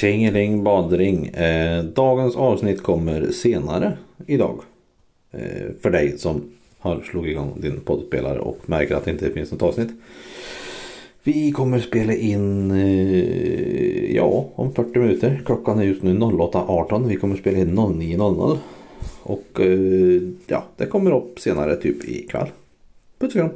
Tjingeling badring. Eh, dagens avsnitt kommer senare idag. Eh, för dig som har slagit igång din poddspelare och märker att det inte finns något avsnitt. Vi kommer spela in eh, ja, om 40 minuter. Klockan är just nu 08.18. Vi kommer spela in 09.00. Och eh, ja, det kommer upp senare typ ikväll. Puss och kram.